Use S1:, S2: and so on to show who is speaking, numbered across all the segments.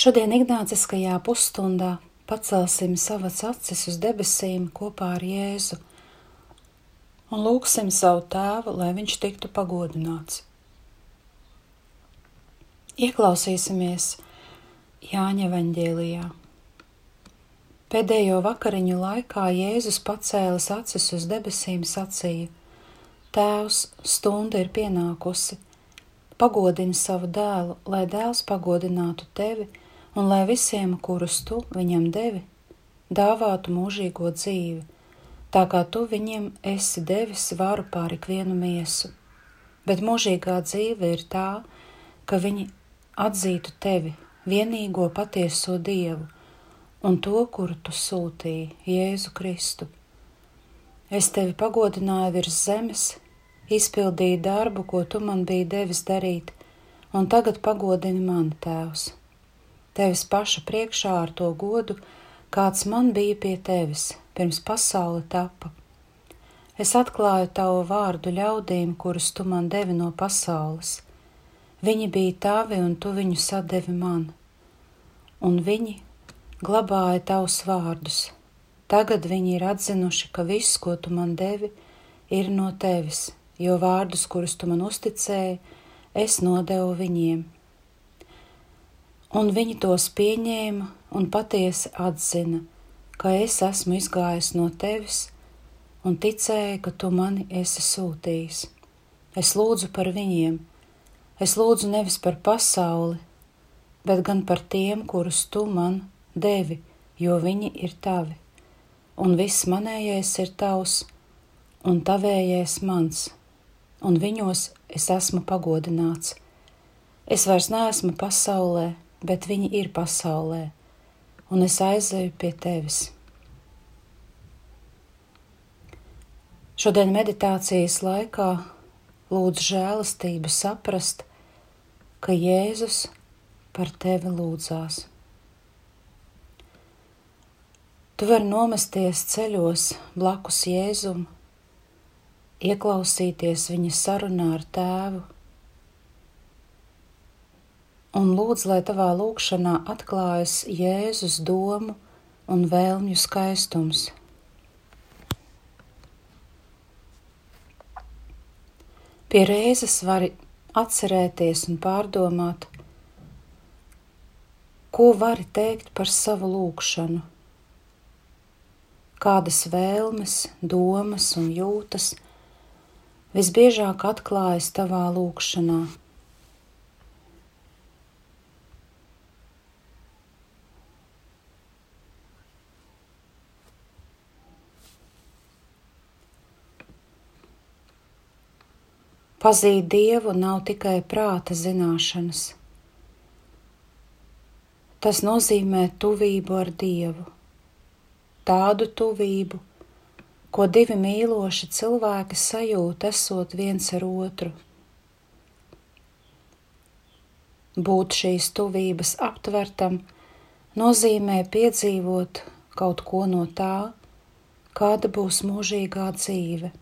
S1: Šodien Ignāciskajā pusstundā pacelsim savas acis uz debesīm kopā ar Jēzu un lūgsim savu tēvu, lai viņš tiktu pagodināts. Ieklausīsimies Jāņa Vaņģēlijā. Pēdējo vakariņu laikā Jēzus pacēlis acis uz debesīm sacīja: Tēvs, stunda ir pienākusi, pagodini savu dēlu, lai dēls pagodinātu tevi un lai visiem, kurus tu viņam devi, dāvātu mūžīgo dzīvi, tā kā tu viņiem esi devis varu pār ikvienu miesu. Bet mūžīgā dzīve ir tā, ka viņi atzītu tevi, vienīgo patieso Dievu, un to, kuru tu sūtīji, Jēzu Kristu. Es tevi pagodināju virs zemes, izpildīju darbu, ko tu man biji devis darīt, un tagad pagodini mani, Tēvs tevis paša priekšā ar to godu, kāds man bija pie tevis, pirms pasaule tapa. Es atklāju tavu vārdu ļaudīm, kurus tu man devi no pasaules. Viņi bija tavi, un tu viņus sadevi man, un viņi glabāja tavus vārdus. Tagad viņi ir atzinuši, ka viss, ko tu man devi, ir no tevis, jo vārdus, kurus tu man uzticēji, es nodevu viņiem un viņi tos pieņēma un patiesi atzina, ka es esmu izgājis no tevis un ticēja, ka tu mani esi sūtījis. Es lūdzu par viņiem, es lūdzu nevis par pasauli, bet gan par tiem, kurus tu man devi, jo viņi ir tavi, un viss manējais ir tavs, un tavējais mans, un viņos es esmu pagodināts. Es vairs neesmu pasaulē, bet viņi ir pasaulē, un es aizēju pie tevis. Šodien meditācijas laikā lūdzu žēlastību saprast, ka Jēzus par tevi lūdzās. Tu vari nomesties ceļos blakus Jēzum, ieklausīties viņa sarunā ar tēvu un lūdz, lai tavā lūkšanā atklājas Jēzus domu un vēlmju skaistums. Pie reizes vari atcerēties un pārdomāt, ko vari teikt par savu lūkšanu, kādas vēlmes, domas un jūtas visbiežāk atklājas tavā lūkšanā. Pazīt Dievu nav tikai prāta zināšanas. Tas nozīmē tuvību ar Dievu, tādu tuvību, ko divi mīloši cilvēki sajūt, esot viens ar otru. Būt šīs tuvības aptvertam nozīmē piedzīvot kaut ko no tā, kāda būs mūžīgā dzīve.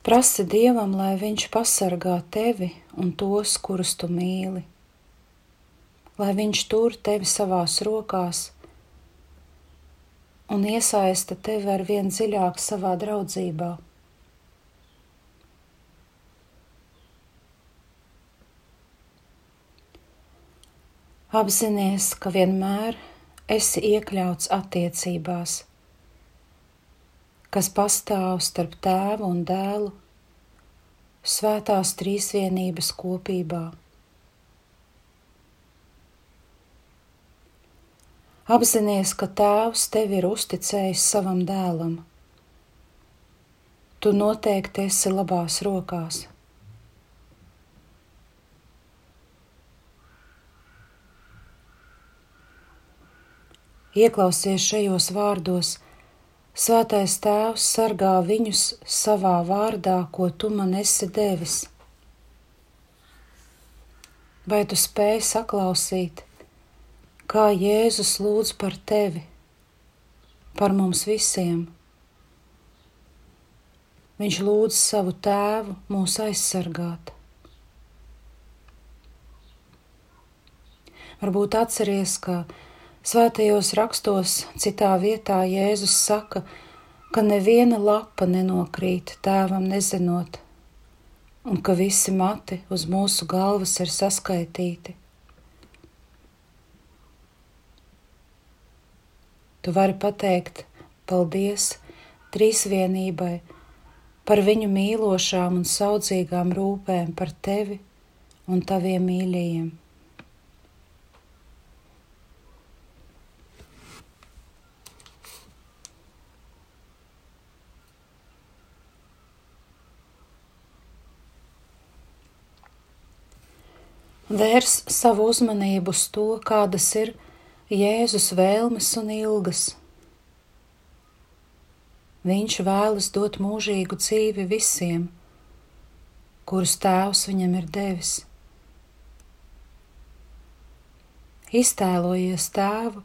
S1: Prasi Dievam, lai Viņš pasargā tevi un tos, kurus tu mīli, lai Viņš tur tevi savās rokās un iesaista tevi ar vien dziļāk savā draudzībā. Apzinies, ka vienmēr esi iekļauts attiecībās kas pastāv starp tēvu un dēlu, svētās trīsvienības kopībā. Apzinies, ka Tēvs tevi ir uzticējis savam dēlam. Tu noteikti esi labās rokās. Ieklausies šajos vārdos, Svētais Tēvs sargā viņus savā vārdā, ko tu man esi devis. Vai tu spēj saklausīt, kā Jēzus lūdz par tevi, par mums visiem? viņš lūdz savu tēvu mūs aizsargāt. Varbūt atceries, ka svētajos rakstos citā vietā Jēzus saka, ka neviena lapa nenokrīt tēvam nezinot, un ka visi mati uz mūsu galvas ir saskaitīti. Tu vari pateikt paldies trīsvienībai par viņu mīlošām un saudzīgām rūpēm par tevi un taviem mīļajiem. Vērs savu uzmanību uz to, kādas ir Jēzus vēlmes un ilgas. Viņš vēlas dot mūžīgu dzīvi visiem, kurus Tēvs viņam ir devis. Iztēlojies tēvu,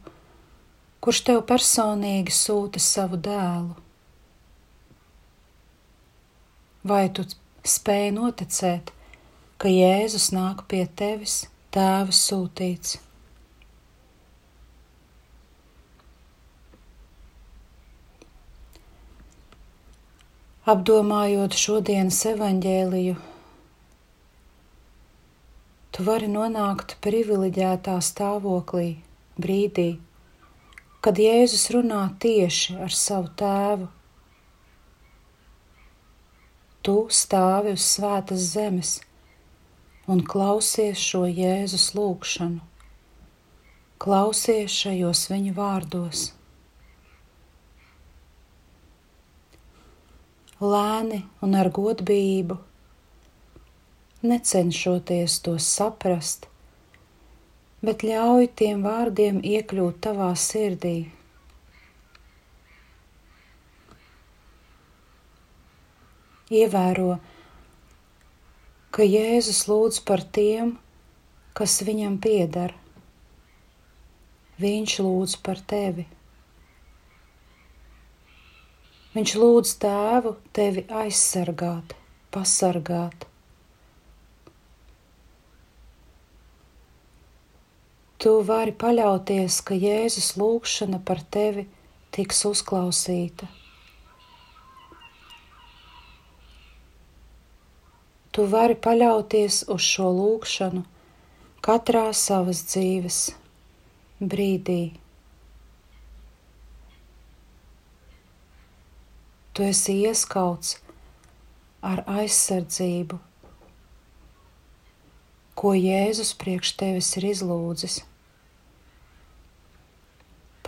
S1: kurš tev personīgi sūta savu dēlu. Vai tu spēj noticēt, ka Jēzus nāk pie tevis, tēva sūtīts? Apdomājot šodienas evaņģēliju, tu vari nonākt privileģētā stāvoklī brīdī, kad Jēzus runā tieši ar savu tēvu. Tu stāvi uz svētas zemes un klausies šo Jēzus lūgšanu, klausies šajos viņa vārdos. lēni un ar godbijību, necenšoties tos saprast, bet ļauj tiem vārdiem iekļūt tavā sirdī. Ievēro, ka Jēzus lūdz par tiem, kas viņam pieder. Viņš lūdz par tevi. Viņš lūdz tēvu tevi aizsargāt, pasargāt. Tu vari paļauties, ka Jēzus lūgšana par tevi tiks uzklausīta. Tu vari paļauties uz šo lūgšanu katrā savas dzīves brīdī. Tu esi ieskauts ar aizsardzību, ko Jēzus priekš tevis ir izlūdzis.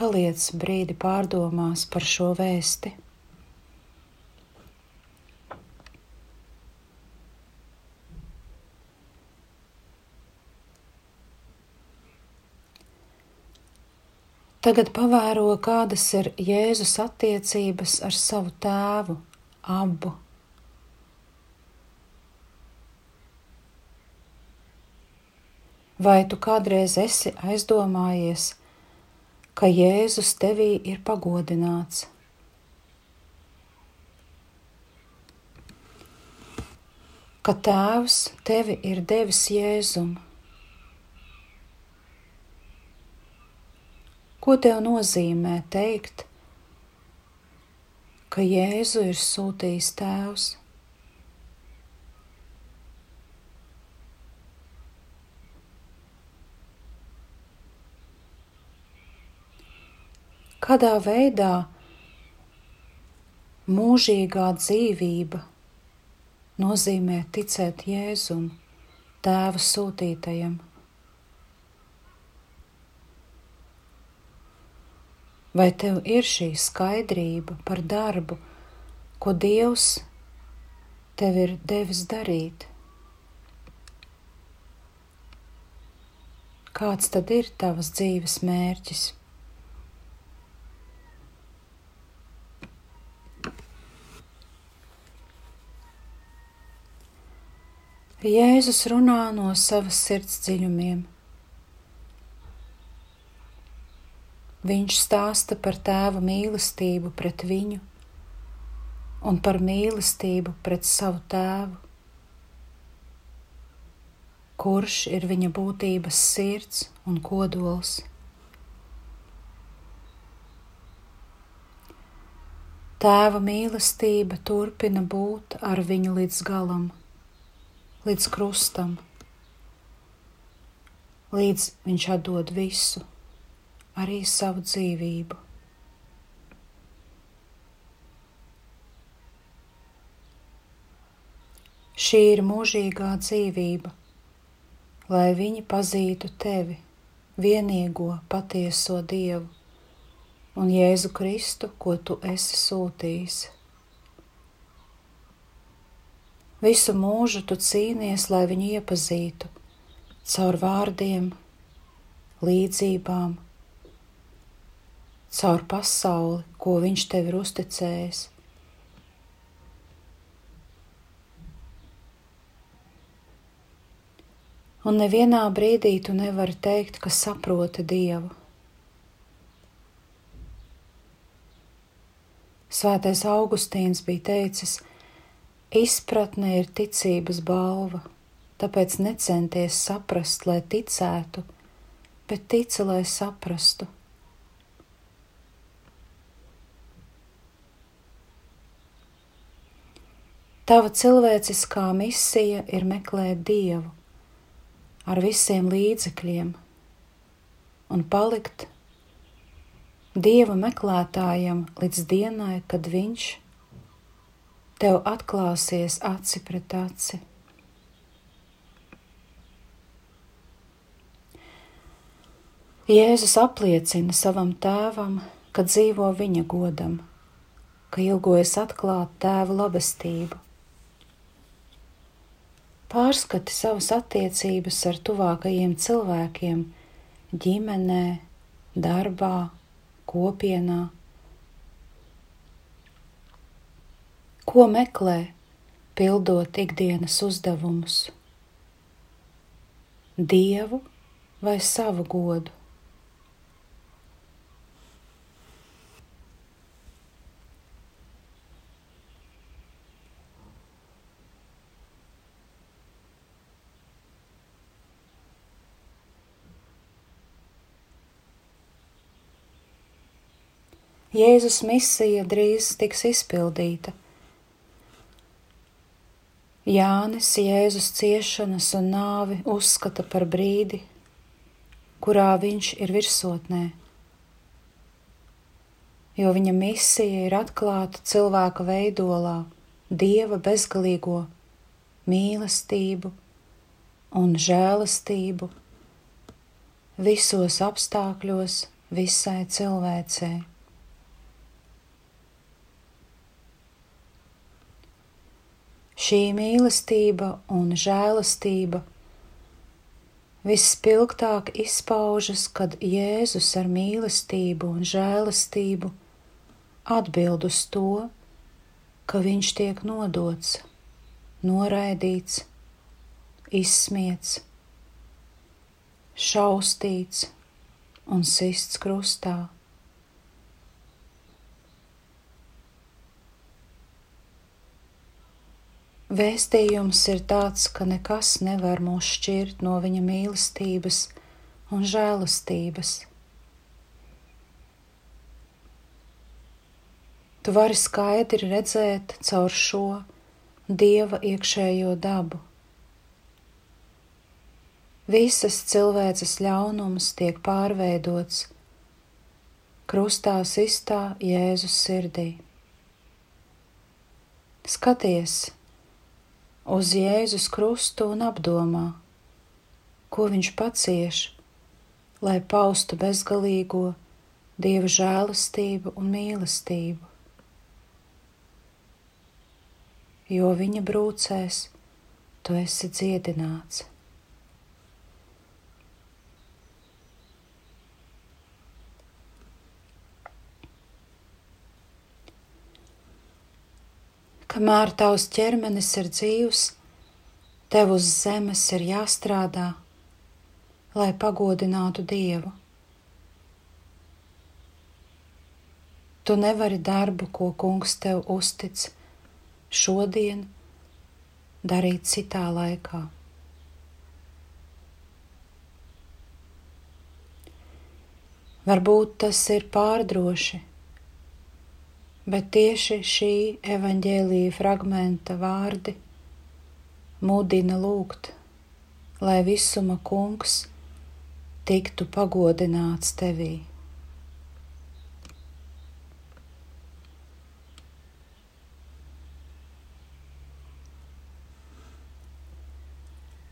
S1: Paliec brīdi pārdomās par šo vēsti. Tagad pavēro, kādas ir Jēzus attiecības ar savu tēvu, abu. Vai tu kādreiz esi aizdomājies, ka Jēzus tevī ir pagodināts? Ka Tēvs tevi ir devis Jēzumu? Ko tev nozīmē teikt, ka Jēzu ir sūtījis Tēvs? Kādā veidā mūžīgā dzīvība nozīmē ticēt Jēzum, Tēva sūtītajam? Vai tev ir šī skaidrība par darbu, ko Dievs tev ir devis darīt? Kāds tad ir tavas dzīves mērķis? Jēzus runā no savas sirds dziļumiem. Viņš stāsta par tēva mīlestību pret viņu, un par mīlestību pret savu tēvu, kurš ir viņa būtības sirds un kodols. Tēva mīlestība turpina būt ar viņu līdz galam, līdz krustam, līdz viņš atdod visu, arī savu dzīvību. Šī ir mūžīgā dzīvība, lai viņi pazītu tevi, vienīgo patieso Dievu un Jēzu Kristu, ko tu esi sūtījis. Visu mūžu tu cīnies, lai viņu iepazītu caur vārdiem, līdzībām, caur pasauli, ko viņš tev ir uzticējis un nevienā brīdī tu nevari teikt, ka saproti Dievu. Svētais Augustīns bija teicis, izpratne ir ticības balva, tāpēc necenties saprast, lai ticētu, bet tici, lai saprastu. Tava cilvēciskā misija ir meklēt Dievu, ar visiem līdzekļiem un palikt Dieva meklētājam līdz dienai, kad Viņš tev atklāsies aci pret aci. Jēzus apliecina savam tēvam, ka dzīvo viņa godam, ka ilgojas atklāt tēva labestību Pārskati savas attiecības ar tuvākajiem cilvēkiem, ģimenē, darbā, kopienā. Ko meklē, pildot ikdienas uzdevumus? Dievu vai savu godu? Jēzus misija drīz tiks izpildīta. Jānis Jēzus ciešanas un nāvi uzskata par brīdi, kurā viņš ir virsotnē, jo viņa misija ir atklāta cilvēka veidolā, dieva bezgalīgo mīlestību un žēlastību visos apstākļos visai cilvēcei. Šī mīlestība un žēlastība vispilgtāk izpaužas, kad Jēzus ar mīlestību un žēlastību atbild uz to, ka viņš tiek nodots, noraidīts, izsmiets, šaustīts un sists krustā. Vēstījums ir tāds, ka nekas nevar mūs šķirt no viņa mīlestības un žēlastības. Tu vari skaidri redzēt caur šo dieva iekšējo dabu. Visas cilvēces ļaunums tiek pārveidots krustā sistā Jēzus sirdī. Skaties! Uz Jēzus krustu un apdomā, ko viņš pacieš, lai paustu bezgalīgo Dieva žēlastību un mīlestību. Jo viņa brūcēs tu esi dziedināts. Kamēr tavs ķermenis ir dzīvs, tev uz zemes ir jāstrādā, lai pagodinātu Dievu. Tu nevari darbu, ko Kungs tev uztic, šodien, darīt citā laikā. Varbūt tas ir pārdroši, bet tieši šī evaņģēlīja fragmenta vārdi mudina lūgt, lai visuma kungs tiktu pagodināts tevī.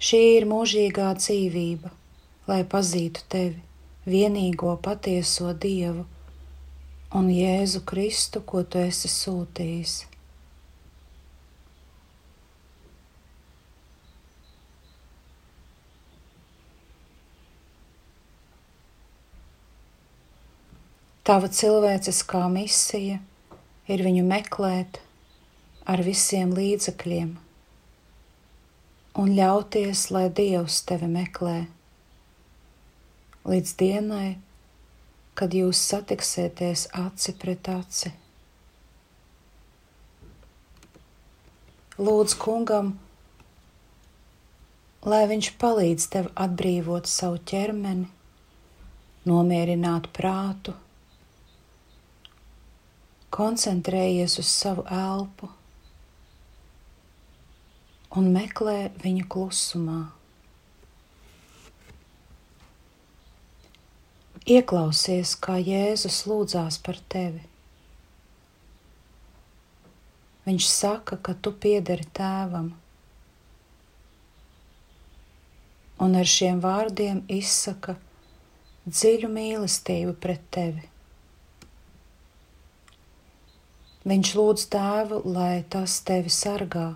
S1: Šī ir mūžīgā dzīvība, lai pazītu tevi, vienīgo patieso Dievu un Jēzu Kristu, ko tu esi sūtījis. Tava cilvēciskā misija ir viņu meklēt ar visiem līdzekļiem un ļauties, lai Dievs tevi meklē. Līdz dienai, kad jūs satiksieties aci pret aci. Lūdzu kungam, lai viņš palīdz tev atbrīvot savu ķermeni, nomierināt prātu, koncentrējies uz savu elpu un meklē viņu klusumā. Ieklausies, kā Jēzus lūdzās par tevi. Viņš saka, ka tu piederi tēvam, un ar šiem vārdiem izsaka dziļu mīlestību pret tevi. Viņš lūdz tēvu, lai tas tevi sargā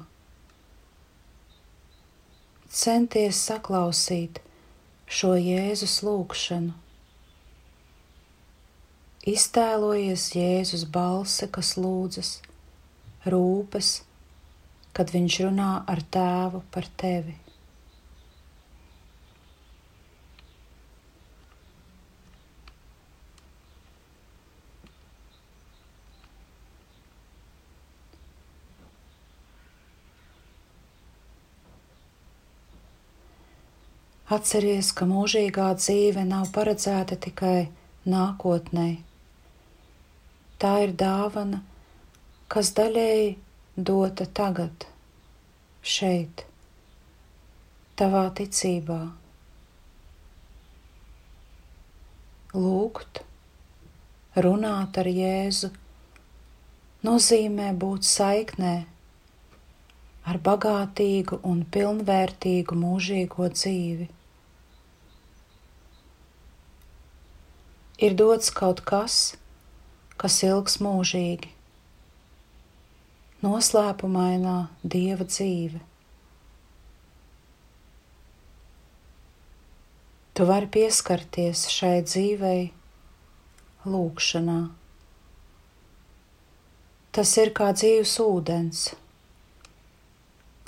S1: centies saklausīt šo Jēzus lūgšanu. Iztēlojies Jēzus balsi, kas lūdzas, rūpes, kad viņš runā ar tēvu par tevi. Atceries, ka mūžīgā dzīve nav paredzēta tikai nākotnē. Tā ir dāvana, kas daļēji dota tagad, šeit, tavā ticībā. Lūgt, runāt ar Jēzu nozīmē būt saiknē ar bagātīgu un pilnvērtīgu mūžīgo dzīvi. ir dots kaut kas, kas ilgs mūžīgi, noslēpumainā dieva dzīve. Tu vari pieskarties šai dzīvei lūkšanā. Tas ir kā dzīves ūdens,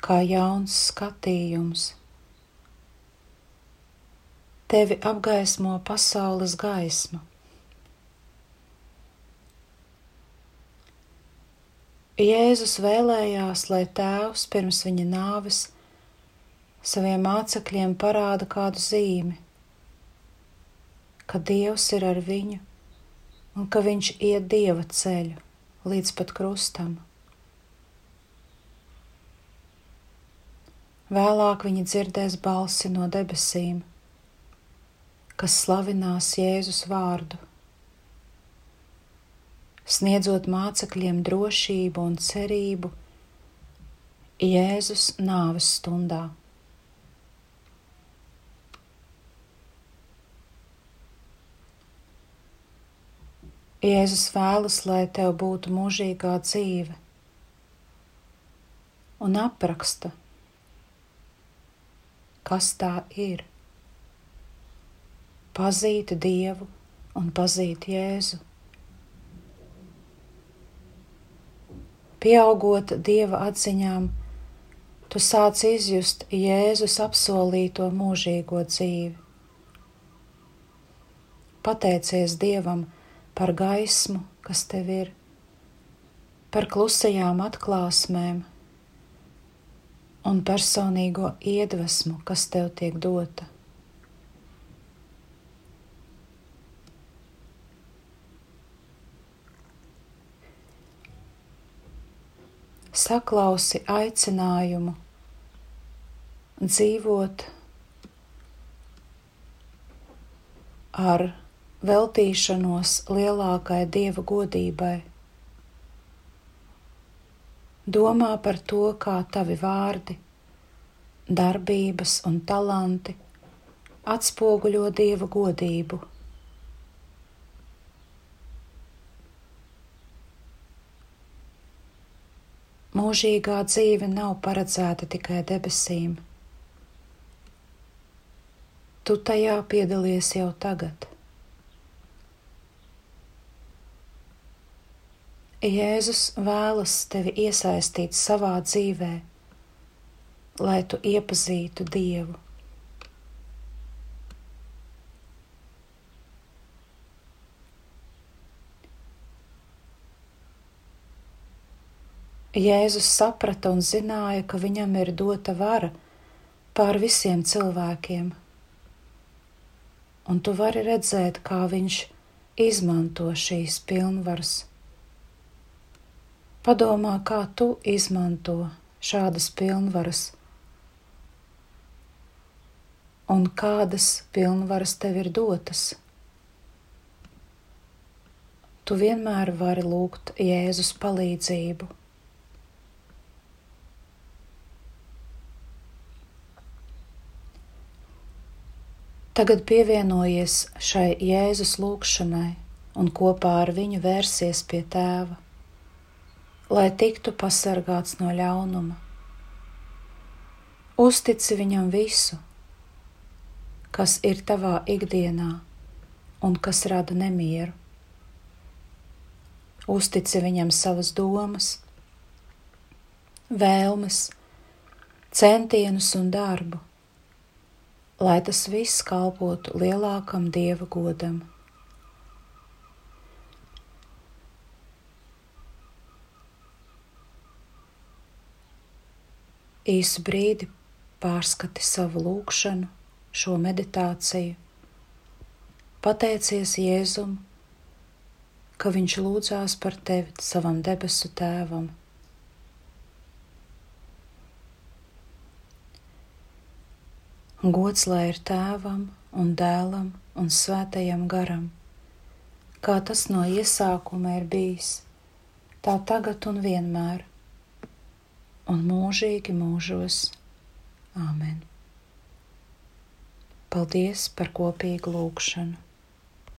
S1: kā jauns skatījums. Tevi apgaismo pasaules gaisma. Jēzus vēlējās, lai Tēvs pirms viņa nāves saviem mācekļiem parāda kādu zīmi, ka Dievs ir ar viņu un ka viņš iet Dieva ceļu līdz pat krustam. Vēlāk viņi dzirdēs balsi no debesīm kas slavinās Jēzus vārdu, sniedzot mācekļiem drošību un cerību Jēzus nāves stundā. Jēzus vēlas, lai tev būtu mūžīgā dzīve, un apraksta, kas tā ir pazīt Dievu un pazīt Jēzu. Pieaugot Dieva atziņām, tu sāc izjust Jēzus apsolīto mūžīgo dzīvi. Pateicies Dievam par gaismu, kas tev ir, par klusajām atklāsmēm un personīgo iedvesmu, kas tev tiek dota. Saklausi aicinājumu dzīvot ar veltīšanos lielākai dieva godībai. Domā par to, kā tavi vārdi, darbības un talanti atspoguļo dieva godību. Mūžīgā dzīve nav paredzēta tikai debesīm. Tu tajā piedalies jau tagad. Jēzus vēlas tevi iesaistīt savā dzīvē, lai tu iepazītu Dievu. Jēzus saprata un zināja, ka viņam ir dota vara pār visiem cilvēkiem un tu vari redzēt, kā viņš izmanto šīs pilnvaras. Padomā, kā tu izmanto šādas pilnvaras, un kādas pilnvaras tev ir dotas. Tu vienmēr vari lūgt Jēzus palīdzību. Tagad pievienojies šai Jēzus lūgšanai un kopā ar viņu vērsies pie tēva, lai tiktu pasargāts no ļaunuma. Uztici viņam visu, kas ir tavā ikdienā un kas rada nemieru. Uztici viņam savas domas, vēlmes, centienus un darbu lai tas viss kalpotu lielākam dieva godam. Īsu brīdi pārskati savu lūgšanu, šo meditāciju, pateicies Jēzum, ka Viņš lūdzās par tevi savam debesu tēvam. Gods lai ir tēvam un dēlam un svētajam garam, kā tas no iesākuma ir bijis, tā tagad un vienmēr, un mūžīgi mūžos. Āmen! Paldies par kopīgu lūgšanu!